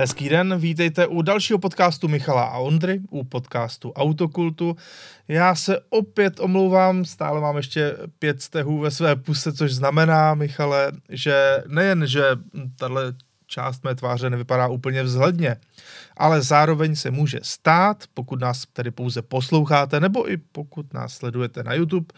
Hezký den, vítejte u dalšího podcastu Michala a Ondry, u podcastu Autokultu. Já se opět omlouvám, stále mám ještě pět stehů ve své puse, což znamená, Michale, že nejen, že tahle část mé tváře nevypadá úplně vzhledně, ale zároveň se může stát, pokud nás tedy pouze posloucháte, nebo i pokud nás sledujete na YouTube,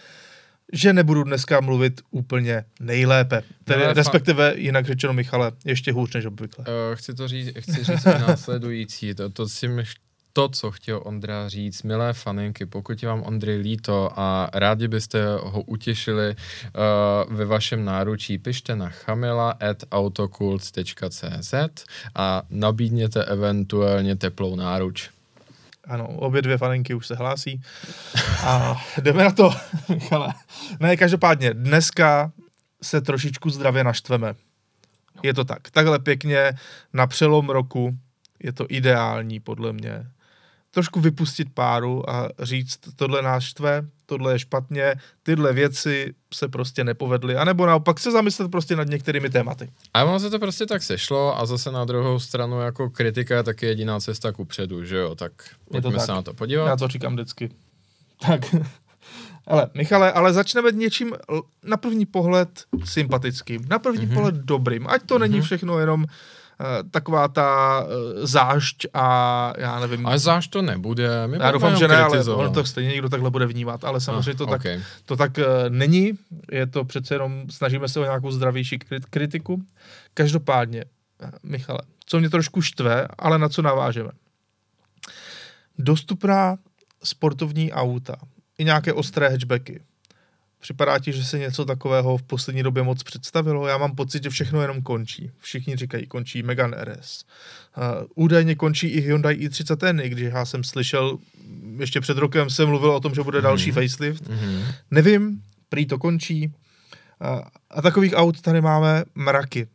že nebudu dneska mluvit úplně nejlépe. Tedy, No, respektive, jinak řečeno, Michale, ještě hůř než obvykle. Uh, chci to říct, chci říct následující, to, to, si myš, to, co chtěl Ondra říct, milé faninky, pokud je vám Ondry líto a rádi byste ho utěšili uh, ve vašem náručí, pište na chamila.autokult.cz a nabídněte eventuálně teplou náruč. Ano, obě dvě faninky už se hlásí. A jdeme na to, Michale. Ne, každopádně, dneska se trošičku zdravě naštveme. Je to tak. Takhle pěkně na přelom roku je to ideální, podle mě. Trošku vypustit páru a říct, tohle nás štve, tohle je špatně, tyhle věci se prostě nepovedly, anebo naopak se zamyslet prostě nad některými tématy. A ono se to prostě tak sešlo a zase na druhou stranu jako kritika je taky jediná cesta ku předu, že jo, tak Je to pojďme tak. se na to podívat. Já to říkám vždycky. Tak. Ale, Michale, ale začneme něčím na první pohled sympatickým, na první mm-hmm. pohled dobrým. Ať to mm-hmm. není všechno jenom uh, taková ta uh, zášť a já nevím. Ale záš to nebude. My já doufám, že ne, ale ono to stejně někdo takhle bude vnímat, ale samozřejmě to, tak, okay. to tak uh, není. Je to přece jenom, snažíme se o nějakou zdravější kri- kritiku. Každopádně, eh, Michale, co mě trošku štve, ale na co navážeme. Dostupná sportovní auta, i nějaké ostré hatchbacky. Připadá ti, že se něco takového v poslední době moc představilo? Já mám pocit, že všechno jenom končí. Všichni říkají, končí Megane RS. Uh, údajně končí i Hyundai i30N, i když já jsem slyšel, ještě před rokem se mluvilo o tom, že bude další facelift. Mhm. Nevím, prý to končí. A, a takových aut tady máme mraky.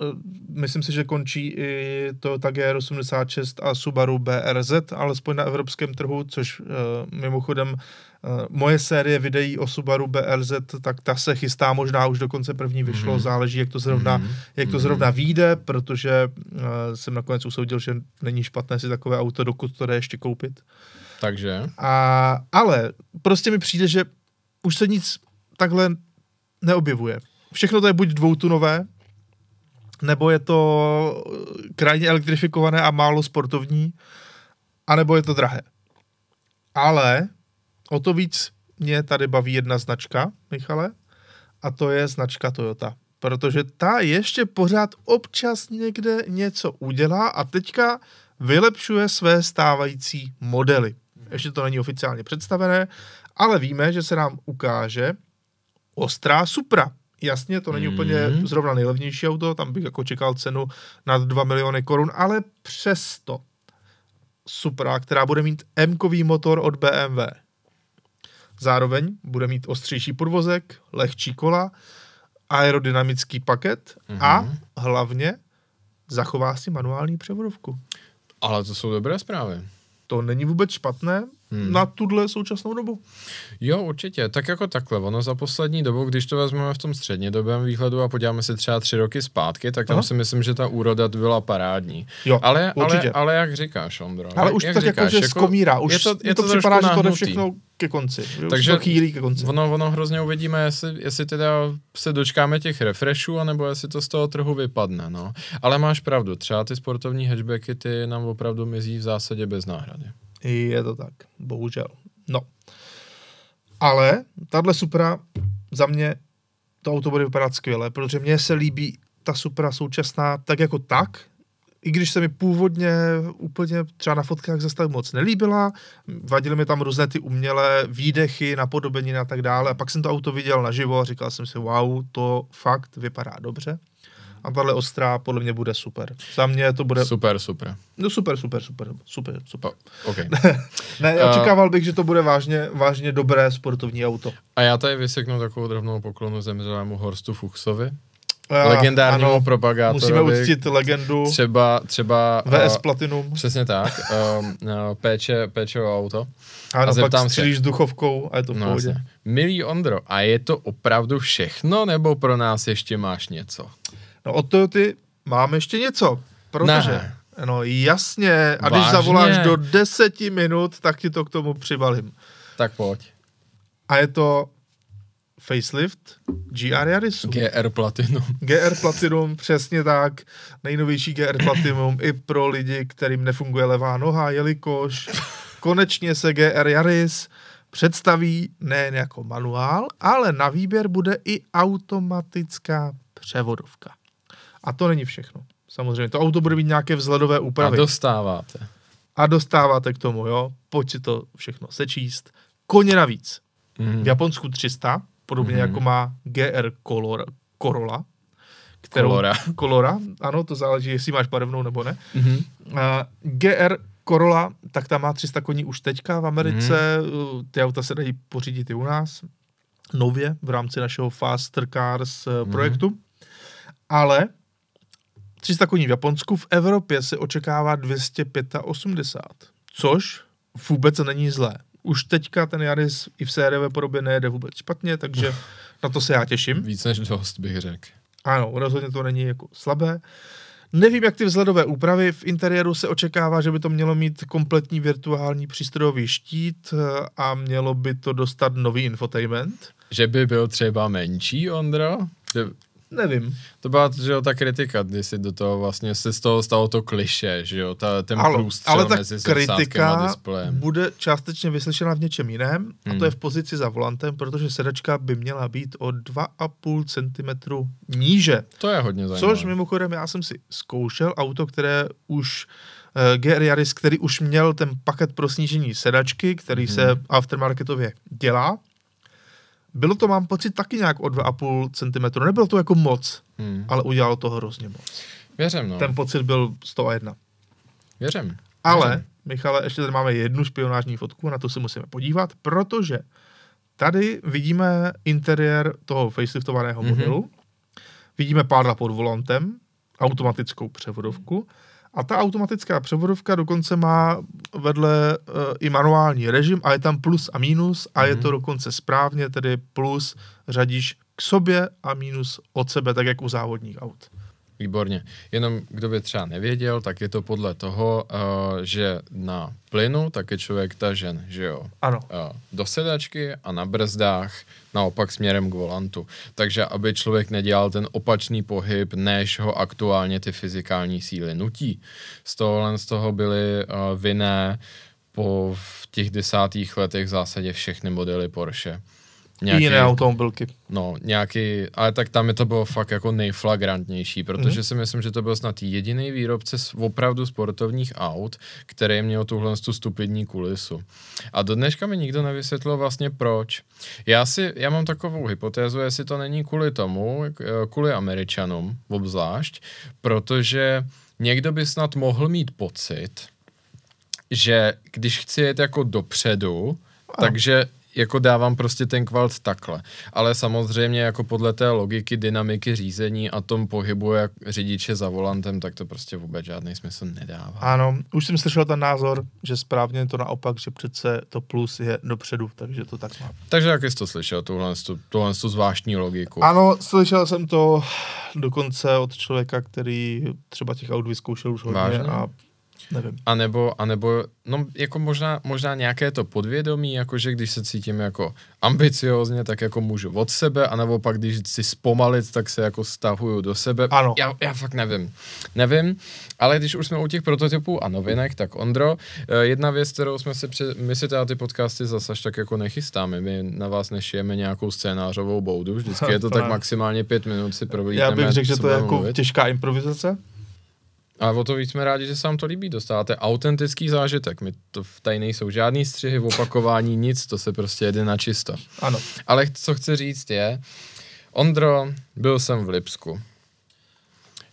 E, Myslím si, že končí i to GR86 a Subaru BRZ, alespoň na evropském trhu, což uh, mimochodem uh, moje série videí o Subaru BRZ, tak ta se chystá možná už dokonce první vyšlo, Mhm. záleží, jak to zrovna, Mhm. jak to Mhm. zrovna vyjde, protože jsem nakonec usoudil, že není špatné si takové auto, dokud to jde ještě koupit. Takže, A, ale prostě mi přijde, že už se nic takhle neobjevuje. Všechno to je buď dvoutunové, nebo je to eh, krajně elektrifikované a málo sportovní, anebo je to drahé. Ale o to víc mě tady baví jedna značka, Michale, a to je značka Toyota. Protože ta ještě pořád občas někde něco udělá a teďka vylepšuje své stávající modely. Ještě to není oficiálně představené, ale víme, že se nám ukáže ostrá Supra. Jasně, to není Mhm. úplně zrovna nejlevnější auto, tam bych jako čekal cenu nad 2 miliony korun, ale přesto Supra, která bude mít M-kový motor od BMW. Zároveň bude mít ostřejší podvozek, lehčí kola, aerodynamický paket Mhm. a hlavně zachová si manuální převodovku. ale to jsou dobré zprávy. To není vůbec špatné Hmm. na tuhle současnou dobu. Jo, určitě. Tak jako takhle. Ono za poslední dobu, když to vezmeme v tom střednědobém výhledu a podíváme se třeba tři roky zpátky, tak tam Aha. si myslím, že ta úroda byla parádní. Jo, Ale, ale, určitě. ale jak říkáš, Ondro? Ale jak, už jak tak jako, že skomírá. Už je to, je to, to, připadá, že to jde všechno ke konci. Takže to chýlí ke konci. Ono, ono hrozně uvidíme, jestli, jestli teda se dočkáme těch refreshů, anebo jestli to z toho trhu vypadne, no. Ale máš pravdu, třeba ty sportovní hatchbacky, ty nám opravdu mizí v zásadě bez náhrady. Je to tak, bohužel. No. Ale tahle Supra za mě to auto bude vypadat skvěle, protože mně se líbí ta Supra současná tak jako tak, i když se mi původně úplně třeba na fotkách zase tak moc nelíbila, vadily mi tam různé ty umělé výdechy, napodobeniny a tak dále. A pak jsem to auto viděl naživo a říkal jsem si, wow, to fakt vypadá dobře. A tahle ostrá podle mě bude super. Za mě to bude Super, super. no super, super, super, super, super. OK. Ne, očekával bych, že to bude vážně, vážně dobré sportovní auto. A já tady vyseknu takovou drobnou poklonu zemřelému Horstu Fuchsovi, A, legendárnímu ano, propagátorovi. Musíme uctit legendu Třeba, třeba VS uh, Platinum. Přesně tak. Um, uh, péče, péče o auto. A, a zeptám pak se. duchovkou a je to v No, pohodě. jasně. Milý Ondro, a je to opravdu všechno, nebo pro nás ještě máš něco? No od Toyoty máme ještě něco. Protože, Ne. no jasně, a když Vážně? zavoláš do deseti minut, tak ti to k tomu přibalím. Tak pojď. A je to facelift GR Yarisu. GR Platinum. GR Platinum, přesně tak. Nejnovější GR Platinum i pro lidi, kterým nefunguje levá noha, jelikož konečně se GR Yaris představí nejen jako manuál, ale na výběr bude i automatická převodovka. A to není všechno. Samozřejmě, to auto bude mít nějaké vzhledové A úpravy. dostáváte. A dostáváte k tomu, jo. Pojď si to všechno sečíst. Koně navíc. Mhm. V Japonsku 300, podobně Mhm. jako má GR Color, Corolla. Kterou, Colora. Colora, ano, to záleží, jestli máš barevnou nebo ne. Mhm. Uh, GR Corolla, tak ta má 300 koní už teďka v Americe, uh, ty auta se dají pořídit i u nás, nově, v rámci našeho Faster Cars Mhm. projektu. Ale 300 koní v Japonsku, v Evropě se očekává 285, což vůbec není zlé. Už teďka ten Yaris i v sériové podobě nejede vůbec špatně, takže na to se já těším. Víc než dost, bych řekl. Ano, rozhodně to není jako slabé. Nevím, jak ty vzhledové úpravy. V interiéru se očekává, že by to mělo mít kompletní virtuální přístrojový štít eh, a mělo by to dostat nový infotainment. Že by byl třeba menší, Ondro? Že Nevím. to byla že jo, ta kritika, kdy si do toho vlastně se z toho stalo to kliše, že jo, ta, ten Ale, průstřel ale ta mezi a kritika displejem. bude částečně vyslyšena v něčem jiném, a Hmm. to je v pozici za volantem, protože sedačka by měla být o 2,5 cm níže. To je hodně zajímavé. Což mimochodem já jsem si zkoušel auto, které už uh, GR Yaris, který už měl ten paket pro snížení sedačky, který Mhm. se aftermarketově dělá. Bylo to, mám pocit, taky nějak o 2,5 cm. Nebylo to jako moc, Hmm. ale udělalo to hrozně moc. Věřím, no. Ten pocit byl 101. Věřím. Ale, Věřím. Michale, ještě tady máme jednu špionážní fotku, na to se musíme podívat, protože tady vidíme interiér toho faceliftovaného Mhm. modelu, vidíme pádla pod volantem, automatickou převodovku a ta automatická převodovka dokonce má vedle uh, i manuální režim a je tam plus a minus a je Mhm. to dokonce správně, tedy plus řadíš k sobě a minus od sebe, tak jak u závodních aut. Výborně. Jenom kdo by třeba nevěděl, tak je to podle toho, uh, že na plynu tak je člověk tažen, že jo, Ano. uh, do sedačky a na brzdách naopak směrem k volantu. Takže aby člověk nedělal ten opačný pohyb, než ho aktuálně ty fyzikální síly nutí. Z tohohle z toho byly uh, vinné po v těch desátých letech v zásadě všechny modely Porsche. I jiné automobilky. No, nějaký, ale tak tam je to bylo fakt jako nejflagrantnější, protože Mhm. si myslím, že to byl snad jediný výrobce s opravdu sportovních aut, který měl tuhle tu stupidní kulisu. A do dneška mi nikdo nevysvětlil vlastně proč. Já si, já mám takovou hypotézu, jestli to není kvůli tomu, eh, kvůli Američanům obzvlášť, protože někdo by snad mohl mít pocit, že když chci jet jako dopředu, takže jako dávám prostě ten kvalt takhle. Ale samozřejmě jako podle té logiky, dynamiky řízení a tom pohybu jak řidiče za volantem, tak to prostě vůbec žádný smysl nedává. Ano, už jsem slyšel ten názor, že správně to naopak, že přece to plus je dopředu, takže to tak má. Takže jak jsi to slyšel, tuhle, tu, tuhle tu zvláštní logiku? Ano, slyšel jsem to dokonce od člověka, který třeba těch aut vyzkoušel už hodně Vážně? a nevím. A nebo, a nebo, no jako možná, možná nějaké to podvědomí, jakože když se cítím jako ambiciozně, tak jako můžu od sebe, a nebo pak když chci zpomalit, tak se jako stahuju do sebe. Ano. Já, já fakt nevím. Nevím, ale když už jsme u těch prototypů a novinek, tak Ondro, eh, jedna věc, kterou jsme si, před, my si teda ty podcasty zase až tak jako nechystáme, my na vás nešijeme nějakou scénářovou boudu, vždycky je to To tak maximálně pět minut si prohlídneme. Já bych řekl, že to je jako mluvit. těžká improvizace. A o to víc jsme rádi, že se vám to líbí. Dostáváte autentický zážitek. My to tady nejsou žádný střihy, opakování, nic, to se prostě jede na čisto. Ano. Ale co chci říct je, Ondro, byl jsem v Lipsku.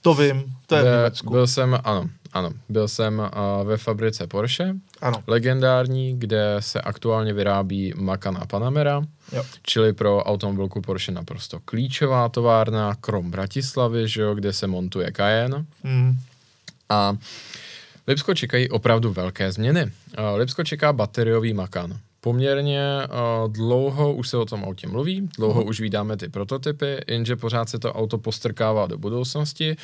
To vím, to je v Německu. Byl jsem, ano, ano, byl jsem uh, ve fabrice Porsche, Ano, legendární, kde se aktuálně vyrábí Macan a Panamera, jo. čili pro automobilku Porsche naprosto klíčová továrna, krom Bratislavy, že jo, kde se montuje Cayenne. Mm. A Lipsko čekají opravdu velké změny. Lipsko čeká bateriový Macan. poměrně uh, dlouho už se o tom autě mluví, dlouho uh. už vydáme ty prototypy, jenže pořád se to auto postrkává do budoucnosti,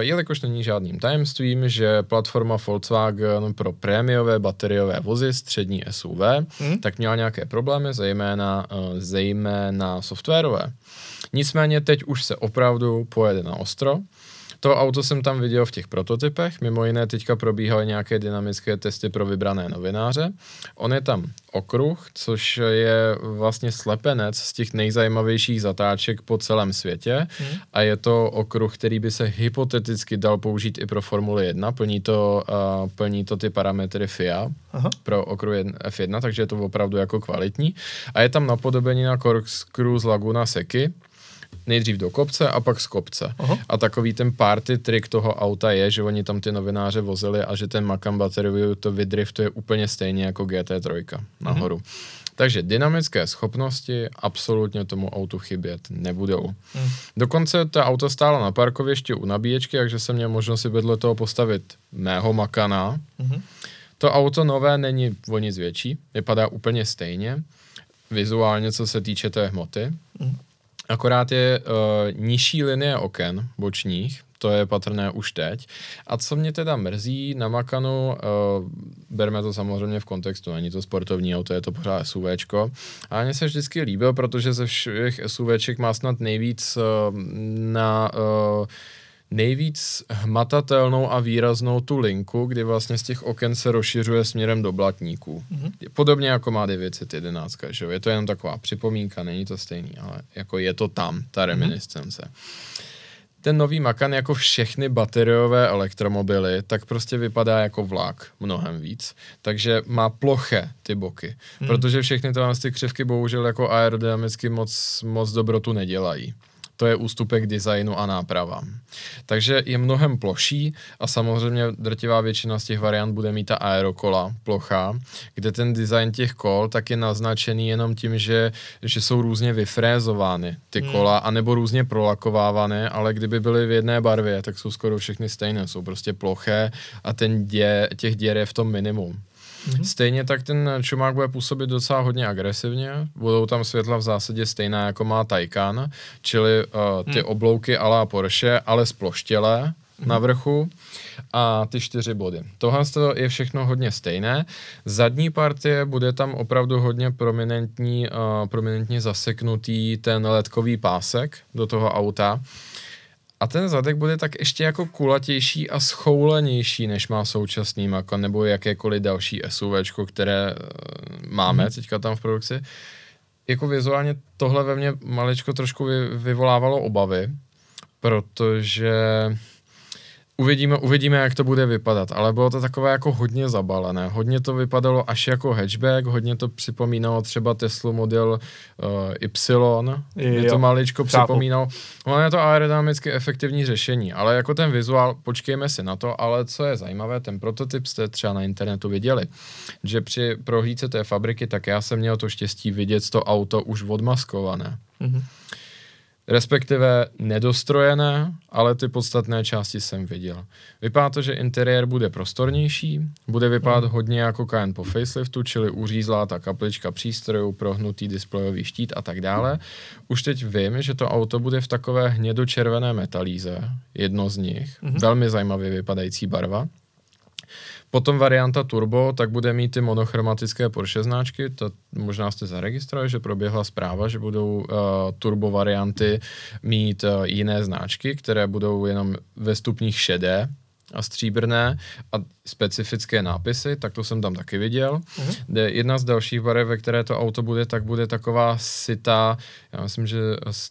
jelikož není žádným tajemstvím, že platforma Volkswagen pro prémiové bateriové vozy střední SUV, uh. tak měla nějaké problémy, zejména, zejména softwarové. Nicméně teď už se opravdu pojede na ostro. To auto jsem tam viděl v těch prototypech, mimo jiné teďka probíhaly nějaké dynamické testy pro vybrané novináře. On je tam okruh, což je vlastně slepenec z těch nejzajímavějších zatáček po celém světě hmm. a je to okruh, který by se hypoteticky dal použít i pro Formuli 1, plní to, uh, plní to ty parametry FIA Aha. pro okruh F1, takže je to opravdu jako kvalitní a je tam napodobení na corkscrew z Laguna Seky, nejdřív do kopce a pak z kopce. Aha. A takový ten party trick toho auta je, že oni tam ty novináře vozili a že ten Macan Battery to vydriftuje úplně stejně jako GT3 nahoru. Mhm. Takže dynamické schopnosti absolutně tomu autu chybět nebudou. Hmm. Dokonce to auto stálo na parkovišti u nabíječky, takže jsem měl možnost si vedle toho postavit mého Makana. Hmm. To auto nové není o nic větší, vypadá úplně stejně, vizuálně, co se týče té hmoty. Hmm. Akorát je uh, nižší linie oken bočních, to je patrné už teď. A co mě teda mrzí na Makanu, uh, berme to samozřejmě v kontextu, není to sportovní auto, je to pořád SUVčko. A mně se vždycky líbil, protože ze všech SUVček má snad nejvíc uh, na uh, nejvíc hmatatelnou a výraznou tu linku, kdy vlastně z těch oken se rozšiřuje směrem do blatníků. Mm-hmm. Podobně jako má 911, že jo? Je to jenom taková připomínka, není to stejný, ale jako je to tam, ta mhm. reminiscence. Mm-hmm. Ten nový Macan jako všechny bateriové elektromobily, tak prostě vypadá jako vlak mnohem víc. Takže má ploché ty boky, mm. protože všechny ty křivky bohužel jako aerodynamicky moc, moc dobrotu nedělají to je ústupek designu a náprava. Takže je mnohem ploší a samozřejmě drtivá většina z těch variant bude mít ta aerokola plocha, kde ten design těch kol tak je naznačený jenom tím, že, že jsou různě vyfrézovány ty hmm. kola, anebo různě prolakovávané, ale kdyby byly v jedné barvě, tak jsou skoro všechny stejné, jsou prostě ploché a ten dě, těch děr je v tom minimum. Mm-hmm. Stejně tak ten čumák bude působit docela hodně agresivně, budou tam světla v zásadě stejná, jako má Taycan, čili uh, ty mm. oblouky ala Porsche, ale sploštělé mm-hmm. na vrchu a ty čtyři body. Tohle je všechno hodně stejné. Zadní partie bude tam opravdu hodně prominentní, uh, prominentně zaseknutý ten ledkový pásek do toho auta. A ten zadek bude tak ještě jako kulatější a schoulenější, než má současný Macan nebo jakékoliv další SUV, které uh, máme hmm. teďka tam v produkci. Jako vizuálně tohle ve mně maličko trošku vy, vyvolávalo obavy, protože Uvidíme, uvidíme, jak to bude vypadat, ale bylo to takové jako hodně zabalené. Hodně to vypadalo až jako hatchback, hodně to připomínalo třeba Tesla model uh, Y. Mě to maličko připomínalo. Ono je to aerodynamicky efektivní řešení, ale jako ten vizuál, počkejme si na to, ale co je zajímavé, ten prototyp jste třeba na internetu viděli, že při prohlídce té fabriky, tak já jsem měl to štěstí vidět to auto už odmaskované. Mm-hmm respektive nedostrojené, ale ty podstatné části jsem viděl. Vypadá to, že interiér bude prostornější, bude vypadat mm. hodně jako Cayenne po faceliftu, čili uřízlá ta kaplička přístrojů, prohnutý displejový štít a tak dále. Už teď vím, že to auto bude v takové hnědočervené metalíze, jedno z nich, mm-hmm. velmi zajímavě vypadající barva. Potom varianta Turbo, tak bude mít ty monochromatické Porsche značky, to možná jste zaregistrovali, že proběhla zpráva, že budou uh, turbo varianty mít uh, jiné značky, které budou jenom ve stupních šedé, a stříbrné a specifické nápisy, tak to jsem tam taky viděl. Uh-huh. Jedna z dalších barev, ve které to auto bude, tak bude taková sita, já myslím, že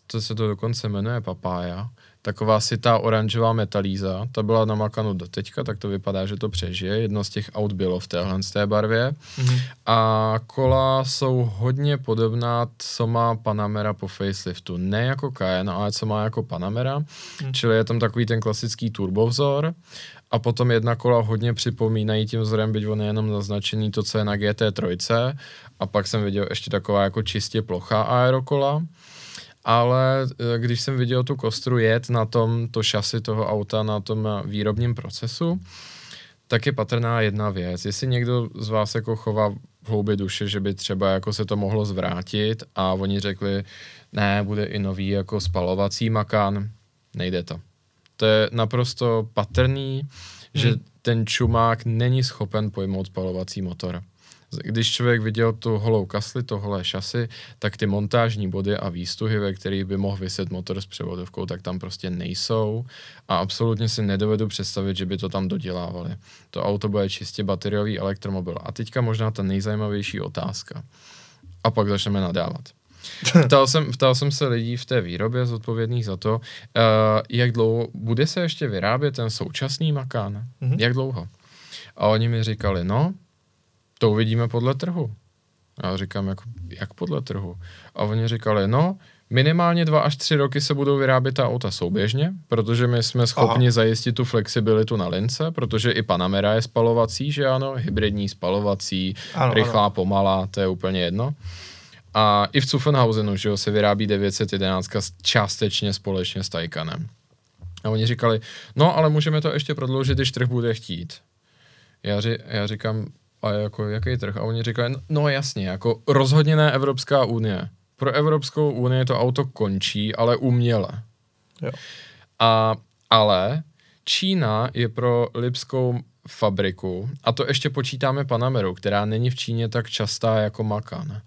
to se to dokonce jmenuje papája, taková sitá oranžová metalíza, ta byla namakanu do teďka, tak to vypadá, že to přežije. Jedno z těch aut bylo v téhle z té barvě. Mm-hmm. A kola jsou hodně podobná, co má Panamera po faceliftu. Ne jako Cayenne, ale co má jako Panamera. Mm. Čili je tam takový ten klasický turbovzor. A potom jedna kola hodně připomínají tím vzorem, byť on je jenom naznačený to, co je na GT3. A pak jsem viděl ještě taková jako čistě plochá aerokola ale eh, když jsem viděl tu kostru jet na tom, to šasy toho auta na tom výrobním procesu, tak je patrná jedna věc. Jestli někdo z vás jako chová v hloubi duše, že by třeba jako se to mohlo zvrátit a oni řekli, ne, bude i nový jako spalovací makan, nejde to. To je naprosto patrný, že Hmm. ten čumák není schopen pojmout spalovací motor. Když člověk viděl tu holou kasli, to holé šasy, tak ty montážní body a výstuhy, ve kterých by mohl vyset motor s převodovkou, tak tam prostě nejsou a absolutně si nedovedu představit, že by to tam dodělávali. To auto bude čistě bateriový elektromobil. A teďka možná ta nejzajímavější otázka. A pak začneme nadávat. Ptal jsem, ptal jsem se lidí v té výrobě zodpovědných za to, uh, jak dlouho bude se ještě vyrábět ten současný makán. Mhm. Jak dlouho? A oni mi říkali, no, to uvidíme podle trhu. Já říkám, jako, jak podle trhu? A oni říkali, no, minimálně dva až tři roky se budou vyrábět ta auta souběžně, protože my jsme schopni Aha. zajistit tu flexibilitu na lince, protože i Panamera je spalovací, že ano, hybridní spalovací, Ano, rychlá, ano. pomalá, to je úplně jedno. A i v Zuffenhausenu, že jo, se vyrábí 911 s- částečně společně s Taycanem. A oni říkali, no ale můžeme to ještě prodloužit, když trh bude chtít. Já, ři, já říkám, a jako jaký trh? A oni říkají, no, jasně, jako rozhodně ne Evropská unie. Pro Evropskou unii to auto končí, ale uměle. Jo. A, ale Čína je pro lipskou fabriku, a to ještě počítáme Panameru, která není v Číně tak častá jako Macan,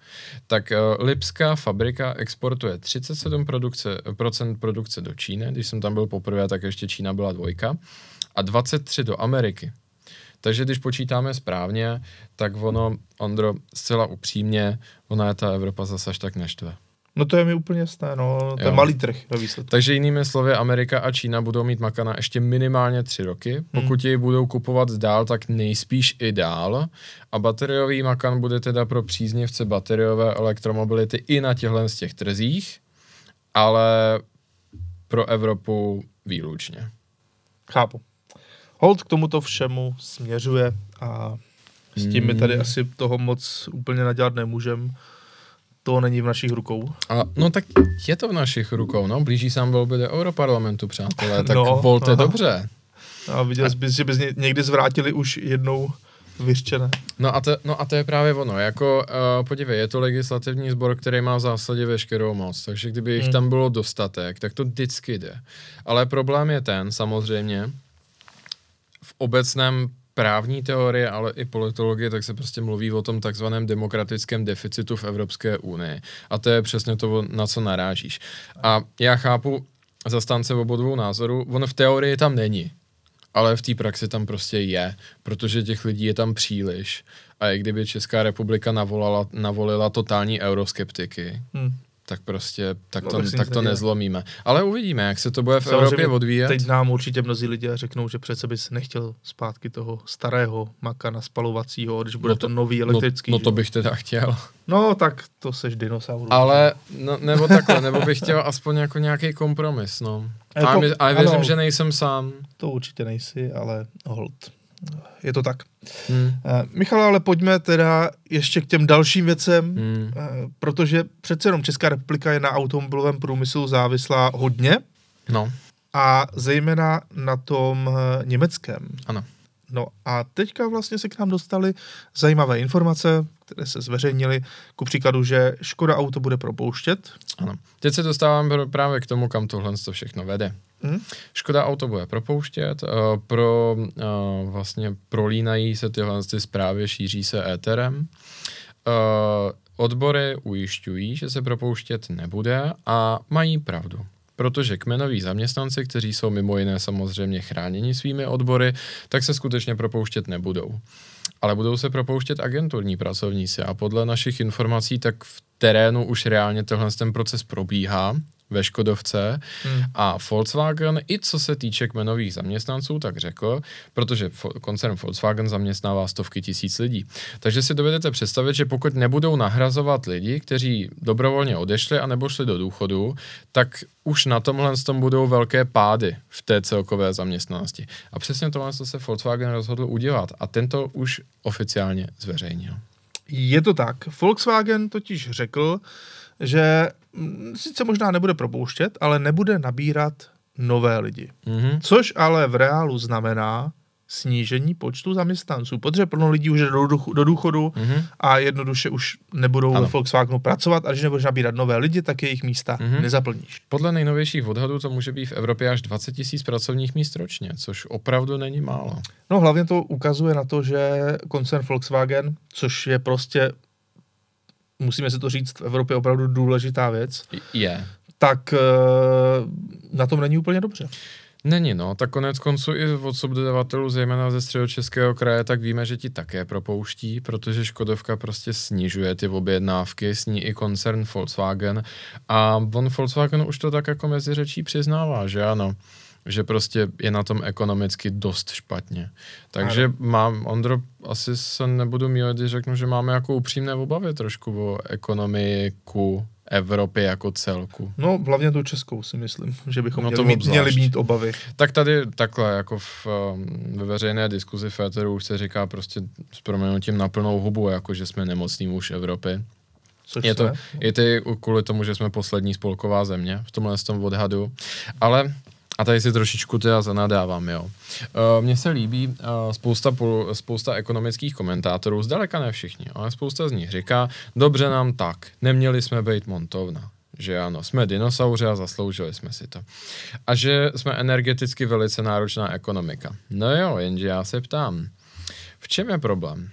tak uh, lipská fabrika exportuje 37% produkce, procent produkce do Číny, když jsem tam byl poprvé, tak ještě Čína byla dvojka, a 23 do Ameriky. Takže když počítáme správně, tak ono, Ondro, zcela upřímně, ona je ta Evropa zase až tak neštve. No to je mi úplně jasné, no, to je malý trh ve výsledku. Takže jinými slovy, Amerika a Čína budou mít Makana ještě minimálně tři roky. Pokud jej budou kupovat dál, tak nejspíš i dál. A bateriový Makan bude teda pro příznivce bateriové elektromobility i na těchto z těch trzích, ale pro Evropu výlučně. Chápu. Hold k tomuto všemu směřuje a s tím my tady asi toho moc úplně nadělat nemůžem. To není v našich rukou. A, no tak je to v našich rukou, no. Blíží se nám volby do Europarlamentu, přátelé, tak No, no, volte aha. dobře. A viděl jsi, bys, že bys ně- někdy zvrátili už jednou vyřčené. No a, to, no a to je právě ono, jako uh, podívej, je to legislativní sbor, který má v zásadě veškerou moc, takže kdyby jich Hmm. tam bylo dostatek, tak to vždycky jde. Ale problém je ten, samozřejmě, obecném právní teorie, ale i politologie, tak se prostě mluví o tom takzvaném demokratickém deficitu v Evropské unii. A to je přesně to, na co narážíš. A já chápu zastánce obou dvou názorů, on v teorii tam není ale v té praxi tam prostě je, protože těch lidí je tam příliš. A i kdyby Česká republika navolala, navolila totální euroskeptiky, Hm. Tak prostě tak No, to, tak to nezlomíme. Ale uvidíme, jak se to bude v Samozřejmě Evropě odvíjet. Teď nám určitě mnozí lidé řeknou, že přece bys nechtěl zpátky toho starého makana spalovacího, když bude No to, to- nový elektrický. no, no to bych teda chtěl. no tak to seš dinosaurus. Ale, no, nebo takhle, nebo bych chtěl aspoň jako nějaký kompromis, no. Jako- A, my, a věřím, ano. že nejsem sám. To určitě nejsi, ale hold. Je to tak. Hm. Eh, Michal, ale pojďme teda ještě k těm dalším věcem, Hm. eh, protože přece jenom Česká republika je na automobilovém průmyslu závislá hodně No, a zejména na tom eh, německém. ano. No a teďka vlastně se k nám dostaly zajímavé informace, které se zveřejnily. Ku příkladu, že Škoda Auto bude propouštět. Ano. Teď se dostávám pr- právě k tomu, kam tohle to všechno vede. Hm? Škoda Auto bude propouštět, uh, pro, uh, vlastně prolínají se tyhle ty zprávy, šíří se éterem. Uh, odbory ujišťují, že se propouštět nebude a mají pravdu. Protože kmenoví zaměstnanci, kteří jsou mimo jiné samozřejmě chráněni svými odbory, tak se skutečně propouštět nebudou. Ale budou se propouštět agenturní pracovníci a podle našich informací tak v terénu už reálně tenhle ten proces probíhá ve Škodovce Hmm. a Volkswagen, i co se týče kmenových zaměstnanců, tak řekl, protože koncern Volkswagen zaměstnává stovky tisíc lidí. Takže si dovedete představit, že pokud nebudou nahrazovat lidi, kteří dobrovolně odešli a nebo šli do důchodu, tak už na tomhle tom budou velké pády v té celkové zaměstnanosti. A přesně tohle se Volkswagen rozhodl udělat a tento už oficiálně zveřejnil. Je to tak. Volkswagen totiž řekl, že mm, sice možná nebude propouštět, ale nebude nabírat nové lidi. Mhm. Což ale v reálu znamená snížení počtu zaměstnanců, protože plno lidí už jde do, duch- do důchodu Mhm. a jednoduše už nebudou Ano. ve Volkswagenu pracovat a když nebudeš nabírat nové lidi, tak jejich místa Mhm. nezaplníš. Podle nejnovějších odhadů to může být v Evropě až 20 tisíc pracovních míst ročně, což opravdu není málo. No hlavně to ukazuje na to, že koncern Volkswagen, což je prostě, musíme si to říct, v Evropě opravdu důležitá věc, Je. tak eh, na tom není úplně dobře. Není, no. Tak konec konců i od subdodavatelů, zejména ze středočeského kraje, tak víme, že ti také propouští, protože Škodovka prostě snižuje ty objednávky, s ní i koncern Volkswagen. A on Volkswagen už to tak jako mezi řečí přiznává, že ano že prostě je na tom ekonomicky dost špatně. Takže ano. mám, Ondro, asi se nebudu mít, když řeknu, že máme jako upřímné obavy trošku o ekonomiku Evropy jako celku. No, hlavně tu českou si myslím, že bychom No měli, mít, obzvlášť. měli mít obavy. Tak tady takhle, jako v, um, ve veřejné diskuzi Féteru už se říká prostě s proměnutím na plnou hubu, jako že jsme nemocní muž Evropy. Což Je to, je to i kvůli tomu, že jsme poslední spolková země v tomhle tom odhadu. Ale a tady si trošičku teda zanadávám, jo. Uh, Mně se líbí uh, spousta, spousta ekonomických komentátorů, zdaleka ne všichni, ale spousta z nich říká, dobře nám tak, neměli jsme být montovna. Že ano, jsme dinosauři a zasloužili jsme si to. A že jsme energeticky velice náročná ekonomika. No jo, jenže já se ptám, v čem je problém?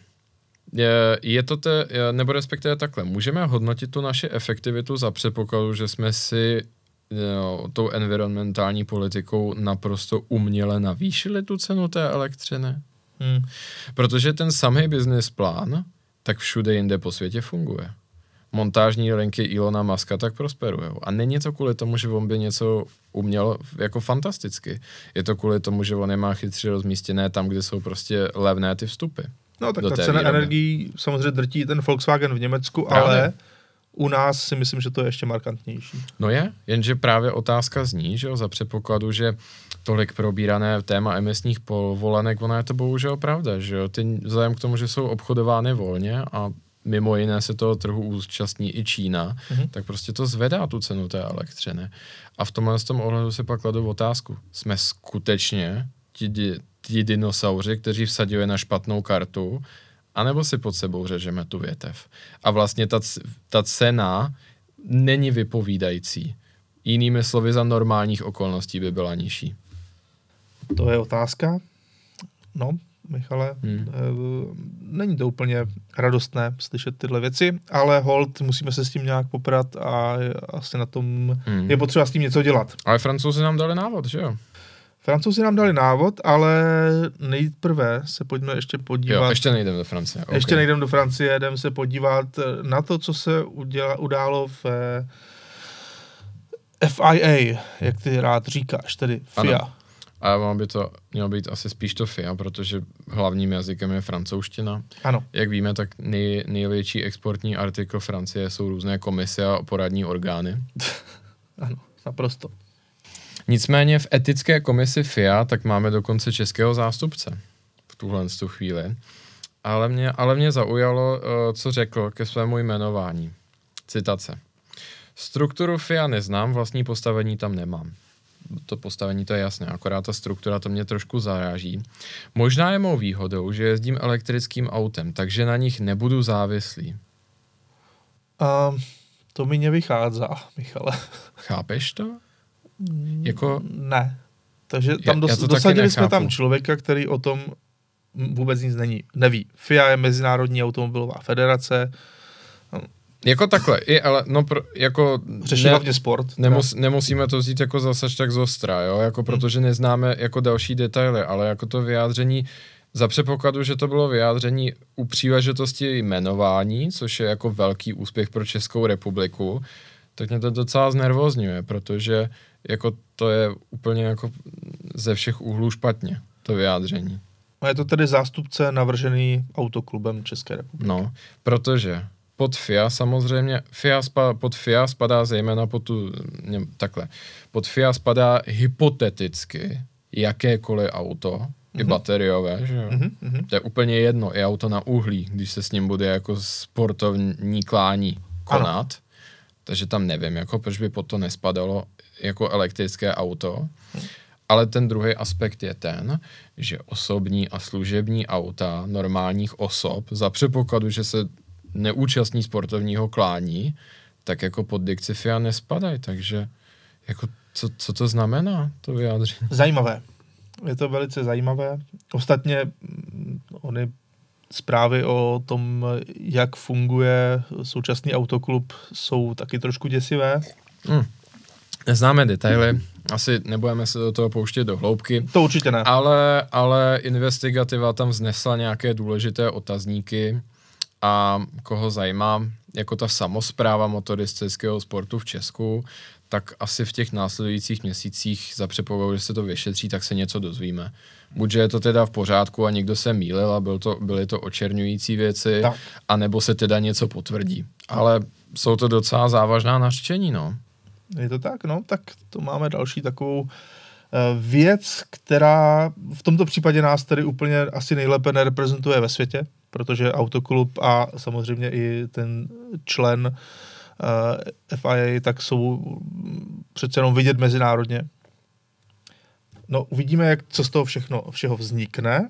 Je, je to te, nebo respektive takhle, můžeme hodnotit tu naši efektivitu za předpokladu, že jsme si jo, tou environmentální politikou naprosto uměle navýšili tu cenu té elektřiny? Hmm. Protože ten samý business plán tak všude jinde po světě funguje. Montážní linky Ilona Maska tak prosperují. A není to kvůli tomu, že on by něco uměl jako fantasticky. Je to kvůli tomu, že on je má chytře rozmístěné tam, kde jsou prostě levné ty vstupy. No tak ta cena energií samozřejmě drtí ten Volkswagen v Německu, Právě. ale u nás si myslím, že to je ještě markantnější. No je, jenže právě otázka zní, že jo, za předpokladu, že tolik probírané téma emisních povolenek, ona je to bohužel pravda, že jo, ty vzhledem k tomu, že jsou obchodovány volně a mimo jiné se toho trhu účastní i Čína, Mhm. tak prostě to zvedá tu cenu té elektřiny. A v tomhle z tom ohledu si pak kladu otázku. Jsme skutečně ti, ti dinosauři, kteří vsadili na špatnou kartu, anebo si pod sebou řežeme tu větev. A vlastně ta, ta cena není vypovídající. Jinými slovy, za normálních okolností by byla nižší. To je otázka. No, Michale, Hmm. hmm. není to úplně radostné slyšet tyhle věci, ale hold, musíme se s tím nějak poprat a asi na tom Hmm. je potřeba s tím něco dělat. Ale francouzi nám dali návod, že jo? Francouzi nám dali návod, ale nejprve se pojďme ještě podívat. Jo, ještě nejdeme do Francie. Ještě okay. nejdem do Francie, jdem se podívat na to, co se uděla, událo v eh, FIA, jak ty rád říkáš, tedy FIA. Ano. A ono by to mělo být asi spíš to FIA, protože hlavním jazykem je francouzština. Ano. Jak víme, tak nej, největší exportní artikl Francie jsou různé komise a poradní orgány. Ano, naprosto. Nicméně v etické komisi FIA tak máme dokonce českého zástupce v tuhle tu chvíli. Ale mě, ale mě zaujalo, eh, co řekl ke svému jmenování. Citace. Strukturu FIA neznám, vlastní postavení tam nemám. To postavení to je jasné, akorát ta struktura to mě trošku zaráží. Možná je mou výhodou, že jezdím elektrickým autem, takže na nich nebudu závislý. Um, to mi nevychází, Michale. Chápeš to? Jako, Ne. Takže Já- tam já dos, taky dosadili jsme tam člověka, který o tom vůbec nic není, neví. FIA je Mezinárodní automobilová federace, jako takhle, i, ale no, pro, jako... řeší ne- hlavně sport. Nemus, nemusíme to vzít jako zase tak zostra, jo, jako protože neznáme jako další detaily, ale jako to vyjádření, za předpokladu, že to bylo vyjádření u příležitosti jmenování, což je jako velký úspěch pro Českou republiku, tak mě to docela znervozňuje, protože jako to je úplně jako ze všech úhlů špatně, to vyjádření. A je to tedy zástupce navržený autoklubem České republiky. No, protože pod FIA samozřejmě, FIA spa, pod FIA spadá zejména pod tu, ne, takhle, pod FIA spadá hypoteticky jakékoliv auto, mm-hmm. i bateriové, že jo? Mhm, mhm. To je úplně jedno, i auto na uhlí, když se s ním bude jako sportovní klání konat, ano. Takže tam nevím, jako proč by pod to nespadalo jako elektrické auto. Ale ten druhý aspekt je ten, že osobní a služební auta normálních osob za předpokladu, že se neúčastní sportovního klání, tak jako pod dikci FIA nespadají, takže jako co, co to znamená, to vyjádření? Zajímavé. Je to velice zajímavé. Ostatně mm, ony zprávy o tom, jak funguje současný autoklub, jsou taky trošku děsivé. Hmm. Neznáme detaily, asi nebudeme se do toho pouštět do hloubky. To určitě ne. Ale, ale investigativa tam vznesla nějaké důležité otazníky a koho zajímá, jako ta samozpráva motoristického sportu v Česku, tak asi v těch následujících měsících za předpokladu, že se to vyšetří, tak se něco dozvíme. Buď, je to teda v pořádku a někdo se mýlil a byl to, byly to očerňující věci, tak. anebo se teda něco potvrdí. Ale jsou to docela závažná nařčení, no. Je to tak, no, tak to máme další takovou eh, věc, která v tomto případě nás tady úplně asi nejlépe nereprezentuje ve světě, protože autoklub a samozřejmě i ten člen uh, eh, FIA tak jsou přece jenom vidět mezinárodně. No, uvidíme, jak, co z toho všechno, všeho vznikne.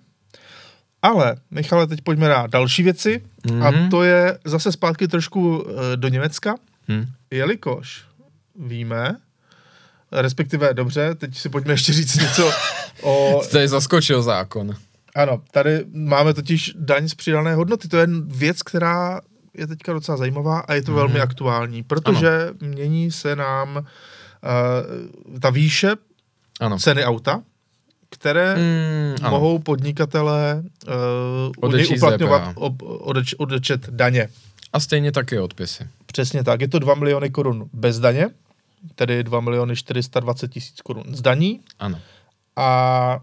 Ale, Michale, teď pojďme na další věci. Mm-hmm. A mhm. to je zase zpátky trošku uh, do Německa. Mm. Jelikož víme, respektive dobře, teď si pojďme ještě říct něco o... Tady zaskočil zákon. Ano, tady máme totiž daň z přidané hodnoty. To je věc, která je teďka docela zajímavá a je to mm. velmi aktuální, protože ano. mění se nám uh, ta výše ano. ceny auta, které mm, mohou podnikatele uh, uplatňovat ob, odeč, odečet daně. A stejně taky odpisy. Přesně tak. Je to 2 miliony korun bez daně, tedy 2 miliony 420 tisíc korun z daní. Ano. A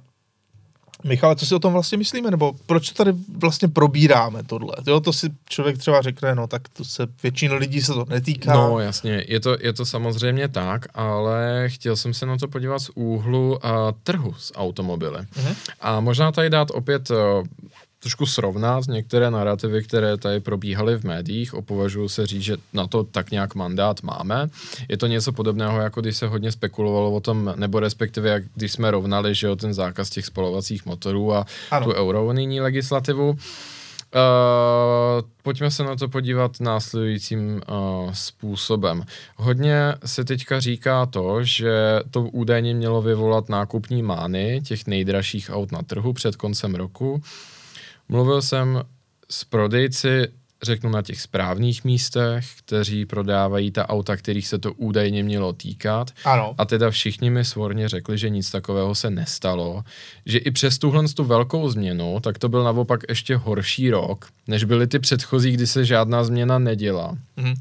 Michale, co si o tom vlastně myslíme, nebo proč tady vlastně probíráme tohle? Jo, to si člověk třeba řekne, no tak to se většina lidí se to netýká. No jasně, je to, je to samozřejmě tak, ale chtěl jsem se na to podívat z úhlu uh, trhu s automobily. Uh-huh. A možná tady dát opět uh, trošku srovnat některé narrativy, které tady probíhaly v médiích. Opovažuji se říct, že na to tak nějak mandát máme. Je to něco podobného, jako když se hodně spekulovalo o tom, nebo respektive jak když jsme rovnali, že o ten zákaz těch spalovacích motorů a ano. tu eurounijní legislativu. Uh, pojďme se na to podívat následujícím uh, způsobem. Hodně se teďka říká to, že to údajně mělo vyvolat nákupní mány těch nejdražších aut na trhu před koncem roku. Mluvil jsem s prodejci, řeknu na těch správných místech, kteří prodávají ta auta, kterých se to údajně mělo týkat. Ano. A teda všichni mi svorně řekli, že nic takového se nestalo. Že i přes tuhle tu velkou změnu, tak to byl naopak ještě horší rok, než byly ty předchozí, kdy se žádná změna neděla. Mhm.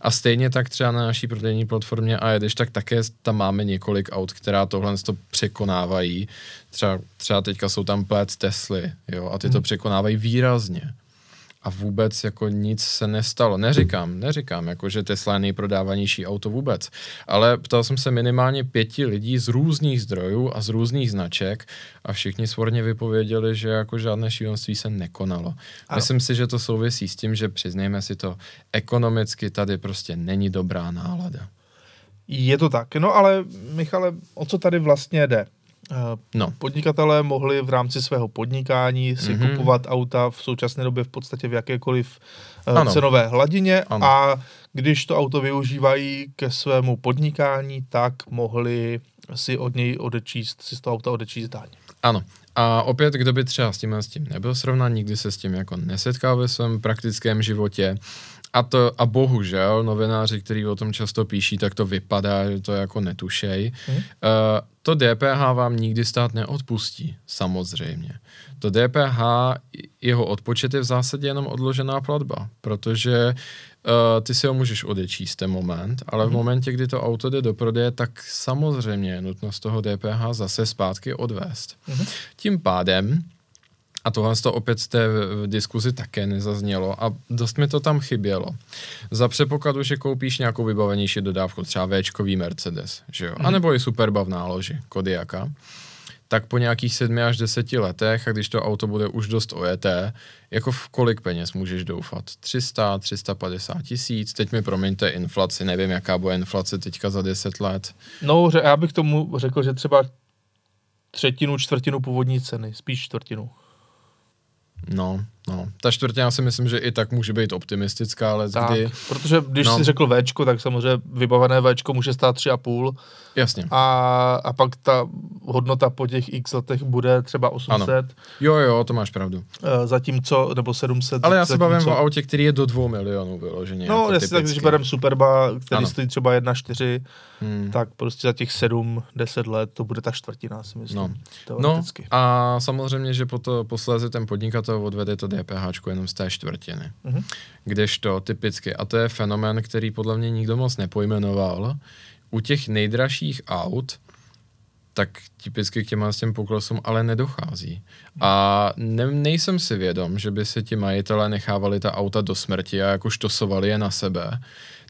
A stejně tak třeba na naší prodejní platformě a jedeš, tak také tam máme několik aut, která tohle to překonávají. Třeba, třeba teďka jsou tam plet Tesly, jo, a ty to hmm. překonávají výrazně a vůbec jako nic se nestalo. Neříkám, neříkám, jako že Tesla je nejprodávanější auto vůbec, ale ptal jsem se minimálně pěti lidí z různých zdrojů a z různých značek a všichni svorně vypověděli, že jako žádné šílenství se nekonalo. Ano. Myslím si, že to souvisí s tím, že přiznejme si to, ekonomicky tady prostě není dobrá nálada. Je to tak, no ale Michale, o co tady vlastně jde? Eh, no. Podnikatelé mohli v rámci svého podnikání si mm-hmm. kupovat auta v současné době v podstatě v jakékoliv uh, ano. cenové hladině ano. a když to auto využívají ke svému podnikání, tak mohli si od něj odečíst, si z toho auta odečíst daň. Ano. A opět, kdo by třeba s tím, s tím nebyl srovnán, nikdy se s tím jako nesetkal ve svém praktickém životě, a, to, a bohužel novináři, kteří o tom často píší, tak to vypadá, že to jako netušej. Hmm. Uh, to DPH vám nikdy stát neodpustí, samozřejmě. To DPH, jeho odpočet je v zásadě jenom odložená platba, protože uh, ty si ho můžeš odečíst ten moment, ale v hmm. momentě, kdy to auto jde do prodeje, tak samozřejmě je nutno z toho DPH zase zpátky odvést. Hmm. Tím pádem a tohle to opět z té diskuzi také nezaznělo a dost mi to tam chybělo. Za předpokladu, že koupíš nějakou vybavenější dodávku, třeba Včkový Mercedes, že jo, mm. anebo i Superba v náloži, Kodiaka, tak po nějakých sedmi až deseti letech, a když to auto bude už dost ojeté, jako v kolik peněz můžeš doufat? 300, 350 tisíc? Teď mi promiňte inflaci, nevím, jaká bude inflace teďka za 10 let. No, já bych tomu řekl, že třeba třetinu, čtvrtinu původní ceny, spíš čtvrtinu. No, no. Ta čtvrtina si myslím, že i tak může být optimistická, ale Tak, kdy... protože když No. si řekl Včko, tak samozřejmě vybavené Včko může stát 3,5 Jasně. a, a pak ta hodnota po těch x letech bude třeba 800, Jo, jo, to máš pravdu. eh, zatímco, nebo 700. Ale já se bavím o autě, který je do dvou milionů vyloženě. No, jako jestli tak, když bereme Superba, který Ano. stojí třeba 1,4, Hmm. tak prostě za těch 7-10 let to bude ta čtvrtina, si myslím. No. No a samozřejmě, že po to, posléze ten podnikatel odvede to DPH jenom z té čtvrtiny. Mhm. Kdežto typicky, a to je fenomén, který podle mě nikdo moc nepojmenoval, u těch nejdražších aut, tak typicky k těma s těm poklesům ale nedochází. A ne, nejsem si vědom, že by si ti majitelé nechávali ta auta do smrti a jako štosovali je na sebe.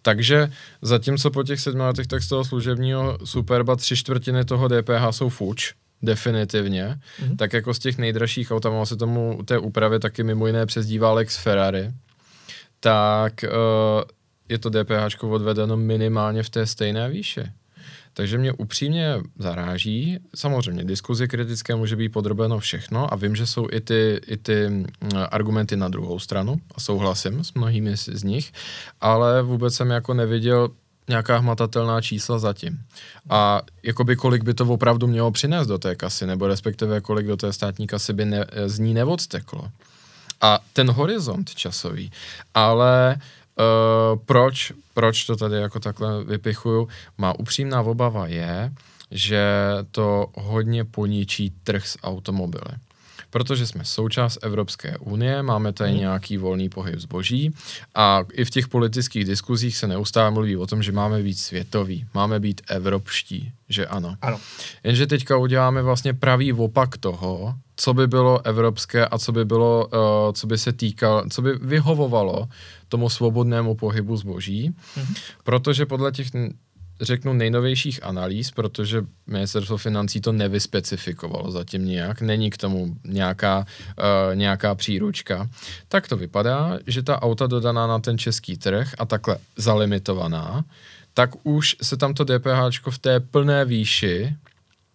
Takže zatímco po těch sedmi letech, tak z toho služebního Superba tři čtvrtiny toho DPH jsou fuč, definitivně, mm-hmm. tak jako z těch nejdražších aut, a se tomu té úpravy taky mimo jiné přezdívá Lex Ferrari, tak uh, je to DPH odvedeno minimálně v té stejné výši. Takže mě upřímně zaráží, samozřejmě diskuzi kritické může být podrobeno všechno a vím, že jsou i ty, i ty mm, argumenty na druhou stranu a souhlasím s mnohými z nich, ale vůbec jsem jako neviděl nějaká hmatatelná čísla zatím. A jakoby kolik by to opravdu mělo přinést do té kasy, nebo respektive kolik do té státní kasy by ne, z ní neodteklo. A ten horizont časový. Ale uh, proč, proč to tady jako takhle vypichuju? Má upřímná obava je, že to hodně poničí trh s automobily. Protože jsme součást Evropské unie, máme tady Mhm. nějaký volný pohyb zboží a i v těch politických diskuzích se neustále mluví o tom, že máme být světoví, máme být evropští, že ano. Ano. Jenže teďka uděláme vlastně pravý opak toho, co by bylo evropské a co by bylo, uh, co by se týkal, co by vyhovovalo tomu svobodnému pohybu zboží, mm-hmm. protože podle těch, řeknu, nejnovějších analýz, protože ministerstvo financí to nevyspecifikovalo zatím nějak, není k tomu nějaká, uh, nějaká příručka, tak to vypadá, že ta auta dodaná na ten český trh a takhle zalimitovaná, tak už se tam to DPH v té plné výši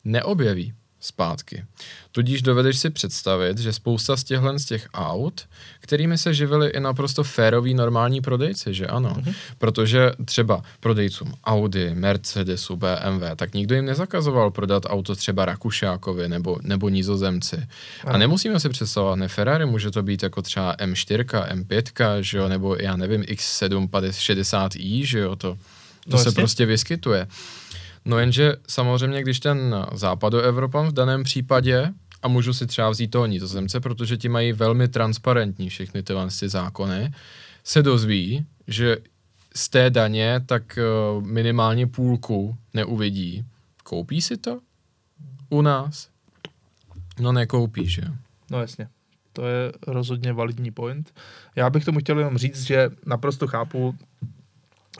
neobjeví zpátky. Tudíž dovedeš si představit, že spousta z těchhle z těch aut, kterými se živili i naprosto féroví normální prodejci, že ano. Mm-hmm. Protože třeba prodejcům Audi, Mercedesu, BMW, tak nikdo jim nezakazoval prodat auto třeba Rakušákovi nebo, nebo Nizozemci. Ano. A nemusíme si představovat, ne Ferrari, může to být jako třeba M4, M5, že jo, nebo já nevím, X7 60i, že jo, to, to No se jasně. prostě vyskytuje. No jenže samozřejmě, když ten západoevropan v daném případě, a můžu si třeba vzít toho nizozemce, protože ti mají velmi transparentní všechny ty zákony, se dozví, že z té daně tak eh, minimálně půlku neuvidí. Koupí si to u nás? No nekoupí, že? No jasně. To je rozhodně validní point. Já bych tomu chtěl jenom říct, že naprosto chápu,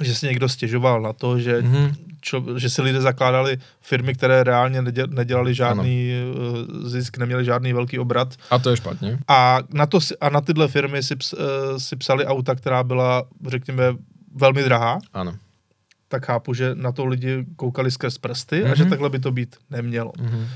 že si někdo stěžoval na to, že, Mhm. mm-hmm. čo, že si lidé zakládali firmy, které reálně nedě- nedělali žádný ano. zisk, neměli žádný velký obrat. A to je špatně. A na, to, a na tyhle firmy si, eh, si psali auta, která byla, řekněme, velmi drahá, Ano. tak chápu, že na to lidi koukali skrz prsty mm-hmm. a že Mhm. takhle by to být nemělo. Mhm.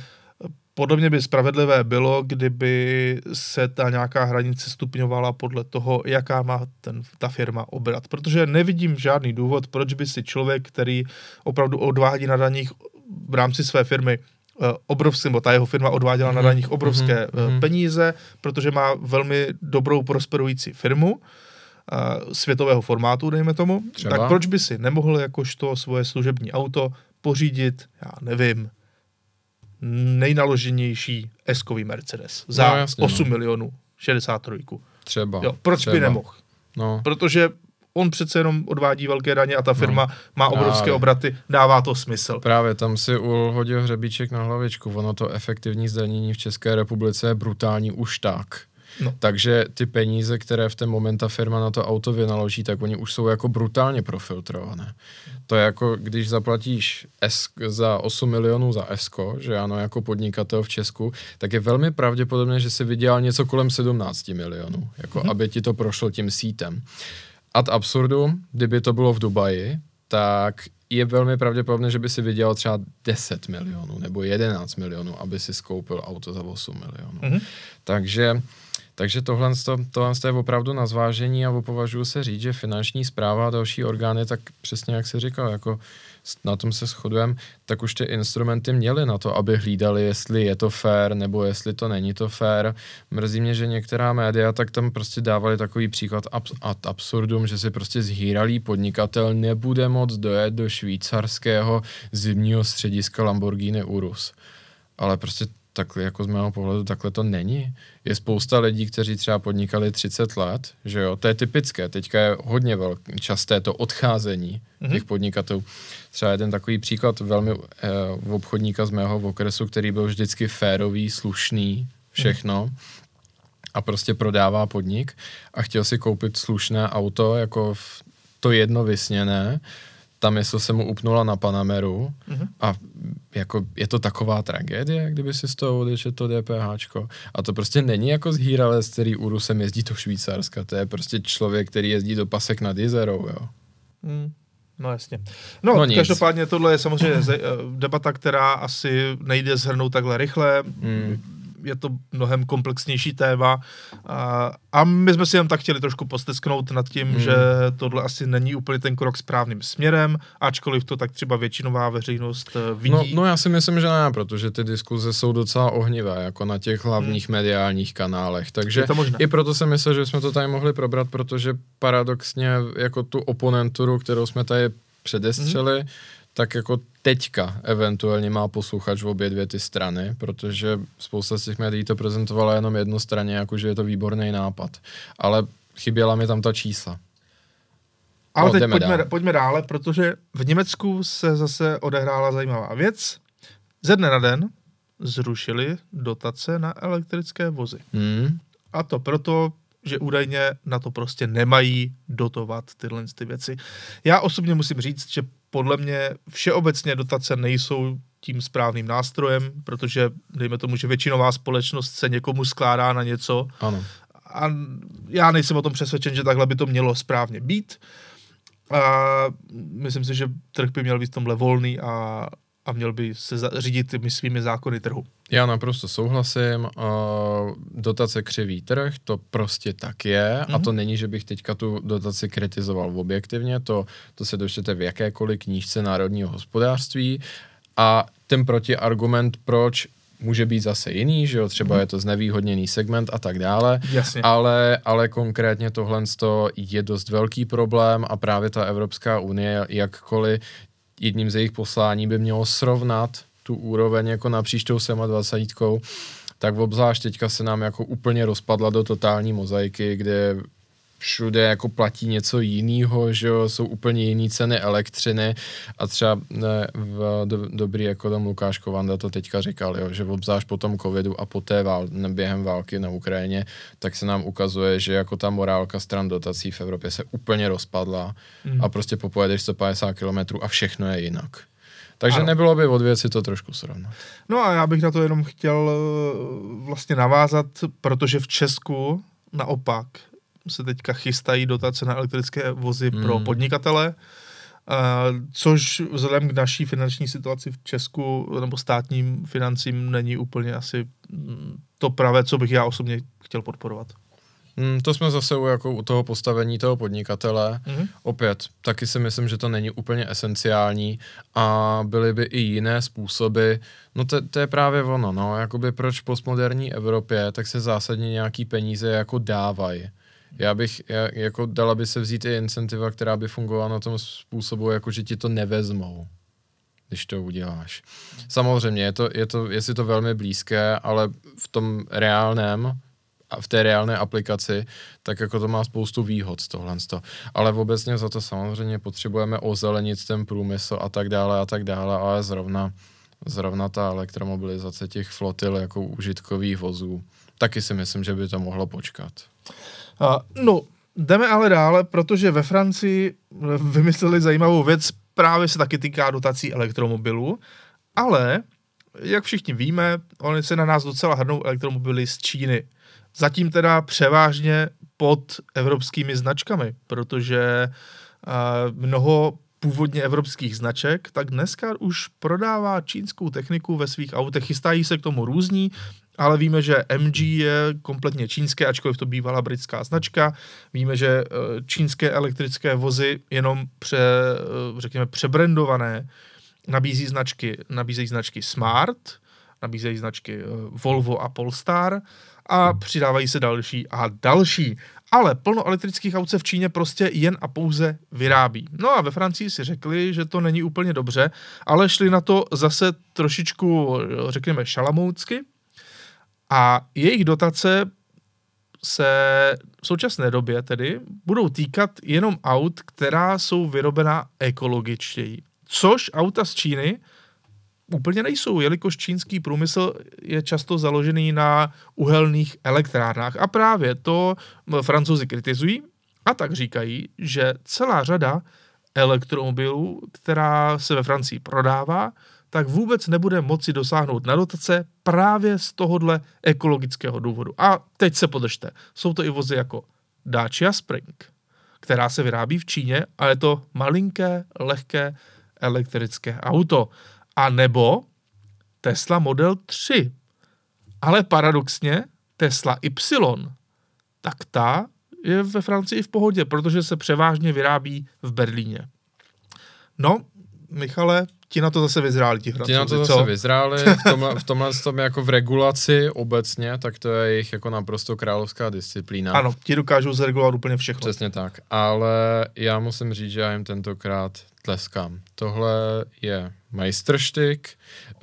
Podobně by spravedlivé bylo, kdyby se ta nějaká hranice stupňovala podle toho, jaká má ten, ta firma obrat. Protože nevidím žádný důvod, proč by si člověk, který opravdu odvádí na daních v rámci své firmy eh, obrovské, nebo ta jeho firma odváděla na Mhm, daních obrovské mhm, mhm. eh, peníze, protože má velmi dobrou prosperující firmu, eh, světového formátu, dejme tomu, Třeba. tak proč by si nemohl jakožto svoje služební auto pořídit, já nevím, nejnaloženější S-kový Mercedes za No, jasně, 8 no. milionů 63. Třeba. Jo, proč třeba. by nemohl? No. Protože on přece jenom odvádí velké daně a ta firma no. má obrovské Právě. obraty, dává to smysl. Právě tam si uhodil hřebíček na hlavičku. Ono to efektivní zdanění v České republice je brutální už tak. No. Takže ty peníze, které v ten moment ta firma na to auto vynaloží, tak oni už jsou jako brutálně profiltrované. To je jako, když zaplatíš S, za 8 milionů za ESCO, že ano, jako podnikatel v Česku, tak je velmi pravděpodobné, že si vydělal něco kolem 17 milionů, jako mm-hmm. aby ti to prošlo tím sítem. Ad absurdum, kdyby to bylo v Dubaji, tak je velmi pravděpodobné, že by si vydělal třeba 10 milionů nebo 11 milionů, aby si skoupil auto za 8 milionů. Mm-hmm. Takže takže tohle, tohle je opravdu na zvážení a považuji se říct, že finanční zpráva a další orgány, tak přesně jak se říkal, jako na tom se shodujeme, tak už ty instrumenty měly na to, aby hlídali, jestli je to fair, nebo jestli to není to fair. Mrzí mě, že některá média tak tam prostě dávali takový příklad ab- ad absurdum, že si prostě zhýralý podnikatel nebude moc dojet do švýcarského zimního střediska Lamborghini Urus. Ale prostě takhle jako z mého pohledu takhle to není. Je spousta lidí, kteří třeba podnikali 30 let, že jo, to je typické, teďka je hodně velký, časté to odcházení mm-hmm. těch podnikatelů. Třeba jeden takový příklad velmi eh, obchodníka z mého okresu, který byl vždycky férový, slušný, všechno. Mm-hmm a prostě prodává podnik a chtěl si koupit slušné auto, jako to jedno vysněné, ta mysl se mu upnula na Panameru mm-hmm. a jako je to taková tragédie, kdyby si z toho odešel to DPHčko. A to prostě není jako zhýralec, který Urusem jezdí do Švýcarska. To je prostě člověk, který jezdí do pasek nad Jizerou, jo. Mm. No jasně. No, no každopádně tohle je samozřejmě debata, která asi nejde zhrnout takhle rychle. Mm je to mnohem komplexnější téma a, a my jsme si jen tak chtěli trošku postesknout nad tím, hmm. že tohle asi není úplně ten krok správným směrem, ačkoliv to tak třeba většinová veřejnost eh, vidí. No, no já si myslím, že ne, protože ty diskuze jsou docela ohnivé, jako na těch hlavních hmm. mediálních kanálech, takže i proto si myslím, že jsme to tady mohli probrat, protože paradoxně jako tu oponenturu, kterou jsme tady předestřeli, hmm tak jako teďka eventuálně má posluchač v obě dvě ty strany, protože spousta z těch médií to prezentovala jenom jednostranně, jakože je to výborný nápad. Ale chyběla mi tam ta čísla. Ale no, teď pojďme, dál. pojďme dále, protože v Německu se zase odehrála zajímavá věc. Ze dne na den zrušili dotace na elektrické vozy. Hmm. A to proto, že údajně na to prostě nemají dotovat tyhle ty věci. Já osobně musím říct, že podle mě všeobecně dotace nejsou tím správným nástrojem, protože dejme tomu, že většinová společnost se někomu skládá na něco. Ano. A já nejsem o tom přesvědčen, že takhle by to mělo správně být. A myslím si, že trh by měl být v tomhle volný a a měl by se řídit těmi svými zákony trhu. Já naprosto souhlasím. Dotace křivý trh, to prostě tak je mm-hmm. a to mhm. není, že bych teďka tu dotaci kritizoval objektivně, to, to se dočtete v jakékoliv knížce národního hospodářství a ten protiargument, proč může být zase jiný, že jo, třeba mm. je to znevýhodněný segment a tak dále, Jasně. ale, ale konkrétně tohle je dost velký problém a právě ta Evropská unie, jakkoliv jedním z jejich poslání by mělo srovnat tu úroveň jako napříč tou 27, tak obzvlášť teďka se nám jako úplně rozpadla do totální mozaiky, kde všude jako platí něco jiného, že jo, jsou úplně jiné ceny elektřiny a třeba ne, v do, dobrý jako tam Lukáš Kovanda to teďka říkal, jo, že obzvlášť po tom covidu a po té vál, během války na Ukrajině, tak se nám ukazuje, že jako ta morálka stran dotací v Evropě se úplně rozpadla mm. a prostě popojedeš 150 km a všechno je jinak. Takže ano. nebylo by od věci to trošku srovnat. No a já bych na to jenom chtěl eh, vlastně navázat, protože v Česku naopak se teďka chystají dotace na elektrické vozy hmm. pro podnikatele, Uh, což vzhledem k naší finanční situaci v Česku nebo státním financím není úplně asi mm, to pravé, co bych já osobně chtěl podporovat. Hmm, to jsme zase u, jako u toho postavení toho podnikatele. Mm-hmm. Opět, taky si myslím, že to není úplně esenciální a byly by i jiné způsoby. No to, to je právě ono, no, jakoby proč v postmoderní Evropě tak se zásadně nějaký peníze jako dávají já bych, já, jako dala by se vzít i incentiva, která by fungovala na tom způsobu, jako že ti to nevezmou, když to uděláš. Samozřejmě, je to, je to, je si to velmi blízké, ale v tom reálném, v té reálné aplikaci, tak jako to má spoustu výhod tohle. Ale obecně za to samozřejmě potřebujeme ozelenit ten průmysl a tak dále a tak dále, ale zrovna, zrovna ta elektromobilizace těch flotil jako užitkových vozů, taky si myslím, že by to mohlo počkat. Uh, no, jdeme ale dále, protože ve Francii vymysleli zajímavou věc, právě se taky týká dotací elektromobilů, ale jak všichni víme, oni se na nás docela hrnou elektromobily z Číny. Zatím teda převážně pod evropskými značkami, protože mnoho původně evropských značek, tak dneska už prodává čínskou techniku ve svých autech. Chystají se k tomu různí, ale víme, že MG je kompletně čínské, ačkoliv to bývala britská značka. Víme, že eh, čínské elektrické vozy jenom pře, eh, řekněme, přebrandované nabízí značky, nabízejí značky Smart, nabízejí značky eh, Volvo a Polestar a přidávají se další a další. Ale plno elektrických aut se v Číně prostě jen a pouze vyrábí. No a ve Francii si řekli, že to není úplně dobře, ale šli na to zase trošičku, řekněme, šalamoucky a jejich dotace se v současné době tedy budou týkat jenom aut, která jsou vyrobena ekologičtěji. Což auta z Číny úplně nejsou, jelikož čínský průmysl je často založený na uhelných elektrárnách. A právě to francouzi kritizují a tak říkají, že celá řada elektromobilů, která se ve Francii prodává, tak vůbec nebude moci dosáhnout na dotace právě z tohohle ekologického důvodu. A teď se podržte. Jsou to i vozy jako Dacia Spring, která se vyrábí v Číně a je to malinké, lehké elektrické auto. A nebo Tesla Model 3. Ale paradoxně Tesla Y, tak ta je ve Francii v pohodě, protože se převážně vyrábí v Berlíně. No, Michale, ti na to zase vyzráli, ti francouzi, Ti na to zase co? vyzráli, v tomhle, v tomhle tom jako v regulaci obecně, tak to je jejich jako naprosto královská disciplína. Ano, ti dokážou zregulovat úplně všechno. Přesně tak, ale já musím říct, že já jim tentokrát tleskám. Tohle je majstrštyk.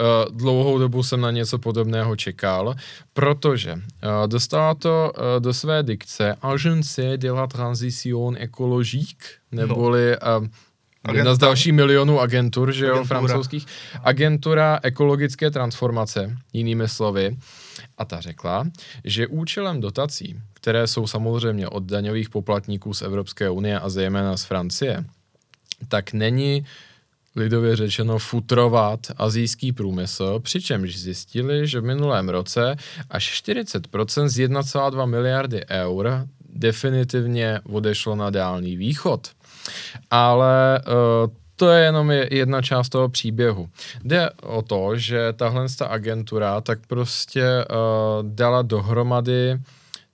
Uh, dlouhou dobu jsem na něco podobného čekal, protože uh, dostala to uh, do své dikce Agence de la Transition écologique, neboli no. Jedna z dalších milionů agentur, že jo, Agentura. francouzských. Agentura ekologické transformace, jinými slovy. A ta řekla, že účelem dotací, které jsou samozřejmě od daňových poplatníků z Evropské unie a zejména z Francie, tak není lidově řečeno futrovat azijský průmysl, přičemž zjistili, že v minulém roce až 40% z 1,2 miliardy eur definitivně odešlo na Dálný východ. Ale uh, to je jenom jedna část toho příběhu. Jde o to, že tahle ta agentura tak prostě uh, dala dohromady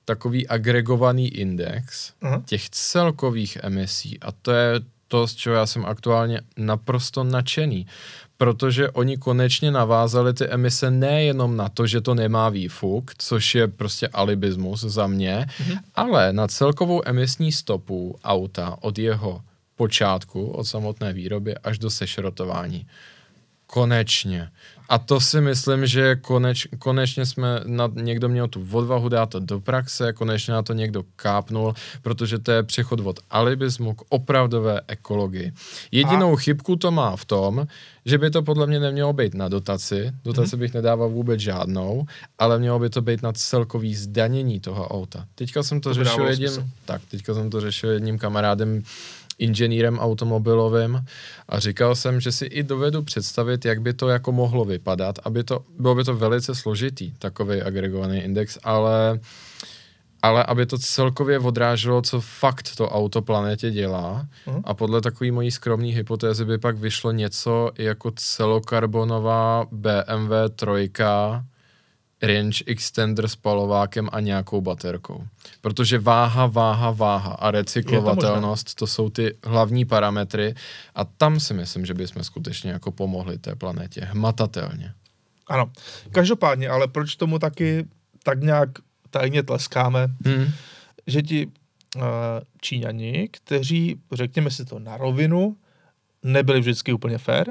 takový agregovaný index uh-huh. těch celkových emisí a to je to, z čeho já jsem aktuálně naprosto nadšený, protože oni konečně navázali ty emise nejenom na to, že to nemá výfuk, což je prostě alibismus za mě, mm-hmm. ale na celkovou emisní stopu auta od jeho počátku, od samotné výroby až do sešrotování. Konečně. A to si myslím, že koneč, konečně jsme, na, někdo měl tu odvahu dát to do praxe, konečně na to někdo kápnul, protože to je přechod od alibismu k opravdové ekologii. Jedinou a... chybku to má v tom, že by to podle mě nemělo být na dotaci, dotaci mm-hmm. bych nedával vůbec žádnou, ale mělo by to být na celkový zdanění toho auta. Teďka jsem to, to řešil jedním, tak, teďka jsem to řešil jedním kamarádem, inženýrem automobilovým a říkal jsem, že si i dovedu představit, jak by to jako mohlo vypadat, aby to, bylo by to velice složitý, takový agregovaný index, ale ale aby to celkově odráželo, co fakt to auto planetě dělá uh-huh. a podle takové mojí skromné hypotézy by pak vyšlo něco jako celokarbonová BMW trojka range extender s palovákem a nějakou baterkou. Protože váha, váha, váha a recyklovatelnost, to, to jsou ty hlavní parametry a tam si myslím, že bychom skutečně jako pomohli té planetě hmatatelně. Ano, každopádně, ale proč tomu taky tak nějak tajně tleskáme, hmm. že ti uh, Číňani, kteří, řekněme si to na rovinu, nebyli vždycky úplně fair,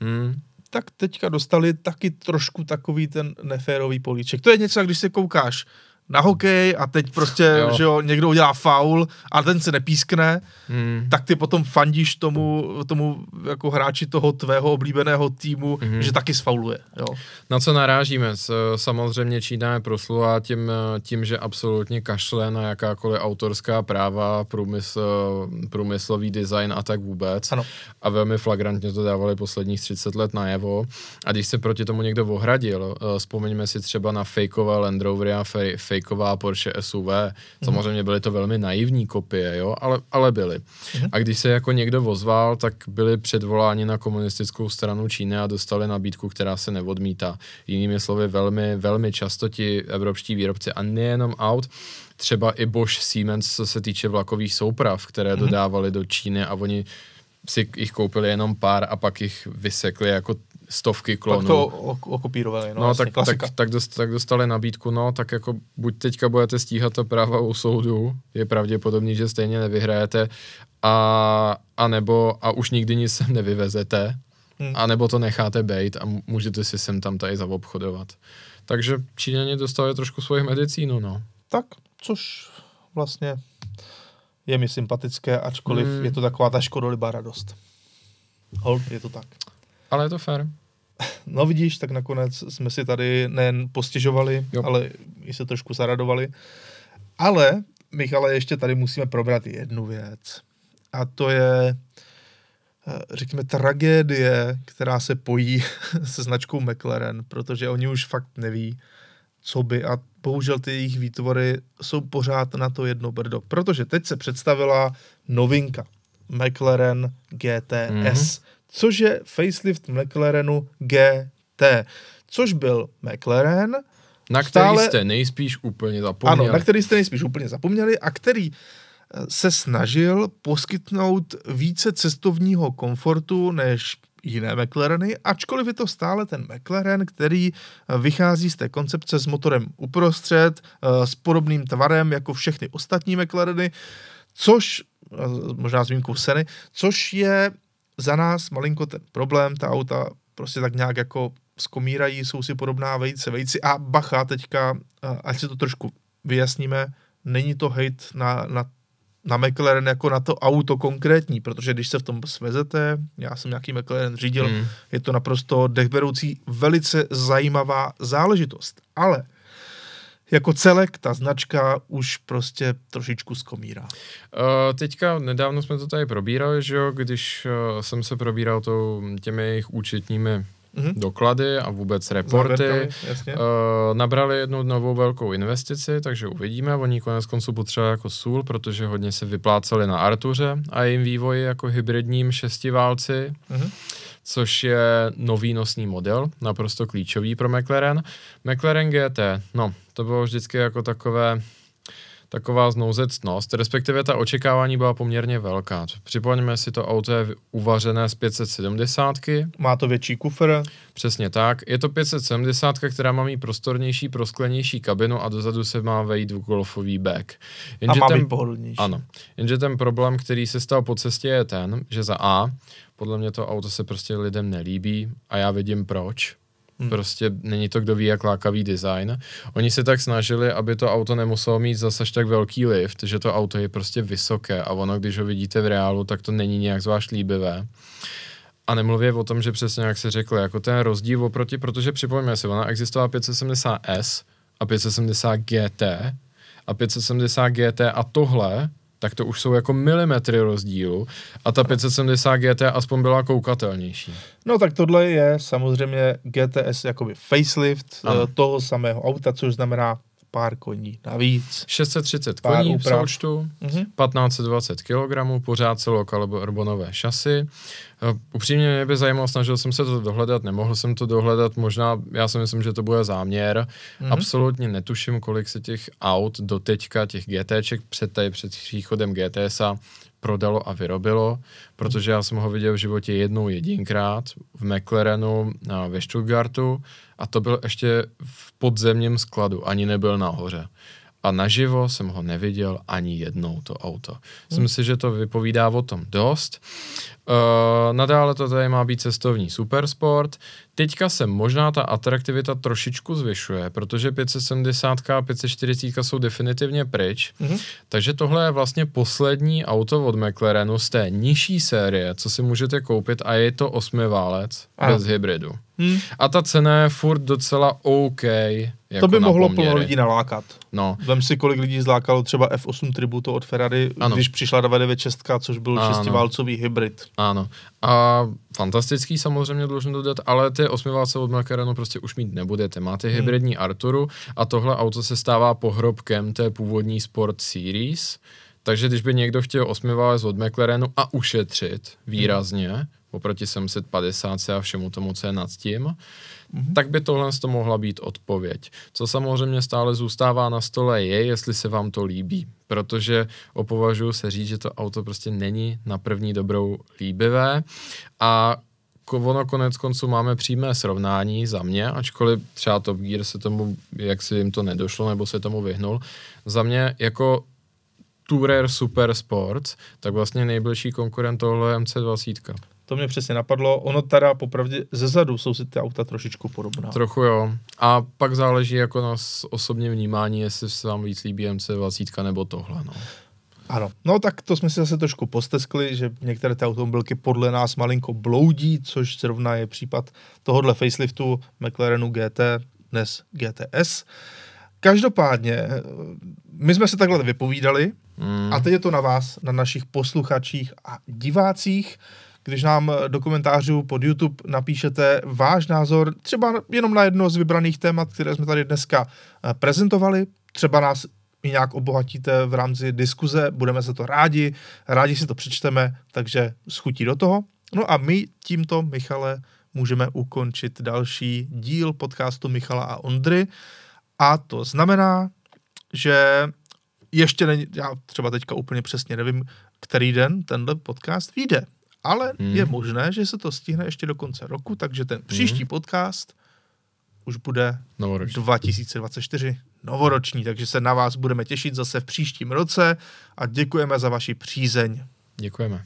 hmm tak teďka dostali taky trošku takový ten neférový políček. To je něco, když se koukáš na hokej a teď prostě, jo. že jo, někdo udělá faul a ten se nepískne, hmm. tak ty potom fandíš tomu, tomu jako hráči toho tvého oblíbeného týmu, hmm. že taky sfauluje. Jo. Na co narážíme? Samozřejmě Čína je proslula tím, tím, že absolutně kašle na jakákoliv autorská práva, průmysl, průmyslový design a tak vůbec. Ano. A velmi flagrantně to dávali posledních 30 let najevo. A když se proti tomu někdo ohradil, eh, vzpomeňme si třeba na fakeové Land Rovery a fake fejková Porsche SUV. Samozřejmě byly to velmi naivní kopie, jo, ale, ale byly. A když se jako někdo vozval, tak byli předvoláni na komunistickou stranu Číny a dostali nabídku, která se neodmítá. Jinými slovy, velmi, velmi často ti evropští výrobci a nejenom aut, třeba i Bosch Siemens, co se týče vlakových souprav, které mm-hmm. dodávali do Číny a oni si jich koupili jenom pár a pak jich vysekli jako stovky klonů. Pak to okopírovali, no, no jasně, tak, tak, tak, dost, tak dostali nabídku, no, tak jako buď teďka budete stíhat to práva u soudu, je pravděpodobný, že stejně nevyhrajete, a, a nebo, a už nikdy nic sem nevyvezete, hmm. a nebo to necháte bejt a můžete si sem tam tady zaobchodovat. Takže Číňani dostali trošku svoji medicínu, no. Tak, což vlastně je mi sympatické, ačkoliv hmm. je to taková ta škodolibá radost. Hold, je to tak. Ale je to fér. No vidíš, tak nakonec jsme si tady nejen postěžovali, jo. ale i se trošku zaradovali. Ale, Michale, ještě tady musíme probrat jednu věc. A to je, eh, řekněme, tragédie, která se pojí se značkou McLaren, protože oni už fakt neví, co by a bohužel ty jejich výtvory jsou pořád na to jedno brdo, protože teď se představila novinka McLaren GTS, mm-hmm. Což je facelift McLarenu GT, což byl McLaren, na který stále, jste nejspíš úplně zapomněli. Ano, na který jste nejspíš úplně zapomněli a který eh, se snažil poskytnout více cestovního komfortu než jiné McLareny, ačkoliv je to stále ten McLaren, který eh, vychází z té koncepce s motorem uprostřed, eh, s podobným tvarem jako všechny ostatní McLareny, což, možná s výjimkou Seny, což je za nás malinko ten problém, ta auta prostě tak nějak jako skomírají, jsou si podobná vejce, vejci a bacha teďka, ať si to trošku vyjasníme, není to hate na, na na McLaren jako na to auto konkrétní, protože když se v tom svezete, já jsem nějaký McLaren řídil, mm. je to naprosto dechberoucí, velice zajímavá záležitost. Ale jako celek ta značka už prostě trošičku skomírá. Uh, teďka nedávno jsme to tady probírali, že jo, když uh, jsem se probíral to, těmi jejich účetními mm-hmm. doklady a vůbec reporty. uh, nabrali jednu novou velkou investici, takže uvidíme. Oni konec konců potřebovali jako sůl, protože hodně se vypláceli na Artuře a jejím vývoji jako hybridním šestiválci. Mm-hmm což je nový nosný model, naprosto klíčový pro McLaren. McLaren GT, no, to bylo vždycky jako takové taková znouzectnost, respektive ta očekávání byla poměrně velká. Připomeňme si, to auto je uvařené z 570. Má to větší kufr. Přesně tak. Je to 570, která má mít prostornější, prosklenější kabinu a dozadu se má vejít v golfový back. Jenže a má ten, být pohodlnější. Ano. Jenže ten problém, který se stal po cestě, je ten, že za A, podle mě to auto se prostě lidem nelíbí a já vidím proč Hmm. Prostě není to kdo ví, jak lákavý design. Oni se tak snažili, aby to auto nemuselo mít zase tak velký lift, že to auto je prostě vysoké a ono, když ho vidíte v reálu, tak to není nějak zvlášť líbivé. A nemluvě o tom, že přesně jak se řekl, jako ten rozdíl oproti, protože připomeňme si, ona existovala 570S a 570 GT a 570 GT a tohle tak to už jsou jako milimetry rozdílu a ta 570 GT aspoň byla koukatelnější. No tak tohle je samozřejmě GTS jakoby facelift ano. Eh, toho samého auta, což znamená pár koní navíc. 630 koní úprav. v součtu, mm-hmm. 1520 kg, pořád celokarbonové šasy. Uh, upřímně mě by zajímalo, snažil jsem se to dohledat, nemohl jsem to dohledat, možná, já si myslím, že to bude záměr. Mm-hmm. Absolutně netuším, kolik se těch aut do teďka, těch GTček před, tady, před příchodem GTSa prodalo a vyrobilo, protože já jsem ho viděl v životě jednou jedinkrát v McLarenu ve Stuttgartu a to byl ještě v podzemním skladu, ani nebyl nahoře. A naživo jsem ho neviděl ani jednou, to auto. Hmm. Myslím si, že to vypovídá o tom dost. Uh, nadále to tady má být cestovní supersport. Teďka se možná ta atraktivita trošičku zvyšuje, protože 570 a 540 jsou definitivně pryč, mm-hmm. takže tohle je vlastně poslední auto od McLarenu z té nižší série, co si můžete koupit a je to osmiválec a. bez hybridu. Hmm. A ta cena je furt docela OK. Jako to by mohlo plno lidí nalákat. No. Vem si, kolik lidí zlákalo třeba F8 Tributo od Ferrari, ano. když přišla 996, což byl šestiválcový hybrid. Ano. A fantastický samozřejmě dlužím dodat, ale ty osmiválce od McLarenu prostě už mít nebudete. Máte hmm. hybridní Arturu a tohle auto se stává pohrobkem té původní Sport Series. Takže když by někdo chtěl osmiválec od McLarenu a ušetřit výrazně, hmm. oproti 750 a všemu tomu, co je nad tím, mm-hmm. tak by tohle to mohla být odpověď. Co samozřejmě stále zůstává na stole je, jestli se vám to líbí, protože opovažuji se říct, že to auto prostě není na první dobrou líbivé a ono konec konců máme přímé srovnání za mě, ačkoliv třeba Top Gear se tomu, jak si jim to nedošlo, nebo se tomu vyhnul. Za mě jako Tourer Super Sports, tak vlastně nejbližší konkurent tohle je MC20. To mě přesně napadlo. Ono teda popravdě ze zadu jsou si ty auta trošičku podobná. Trochu jo. A pak záleží jako na osobně vnímání, jestli se vám víc líbí MC20 nebo tohle. No. Ano, no tak to jsme si zase trošku posteskli, že některé ty automobilky podle nás malinko bloudí, což zrovna je případ tohohle faceliftu McLarenu GT, dnes GTS. Každopádně, my jsme se takhle vypovídali mm. a teď je to na vás, na našich posluchačích a divácích když nám do komentářů pod YouTube napíšete váš názor třeba jenom na jedno z vybraných témat, které jsme tady dneska eh, prezentovali, třeba nás i nějak obohatíte v rámci diskuze, budeme se to rádi, rádi si to přečteme, takže schutí do toho. No a my tímto, Michale, můžeme ukončit další díl podcastu Michala a Ondry a to znamená, že ještě není, já třeba teďka úplně přesně nevím, který den tenhle podcast vyjde ale hmm. je možné, že se to stihne ještě do konce roku, takže ten příští hmm. podcast už bude novoroční. 2024 novoroční, takže se na vás budeme těšit zase v příštím roce a děkujeme za vaši přízeň. Děkujeme.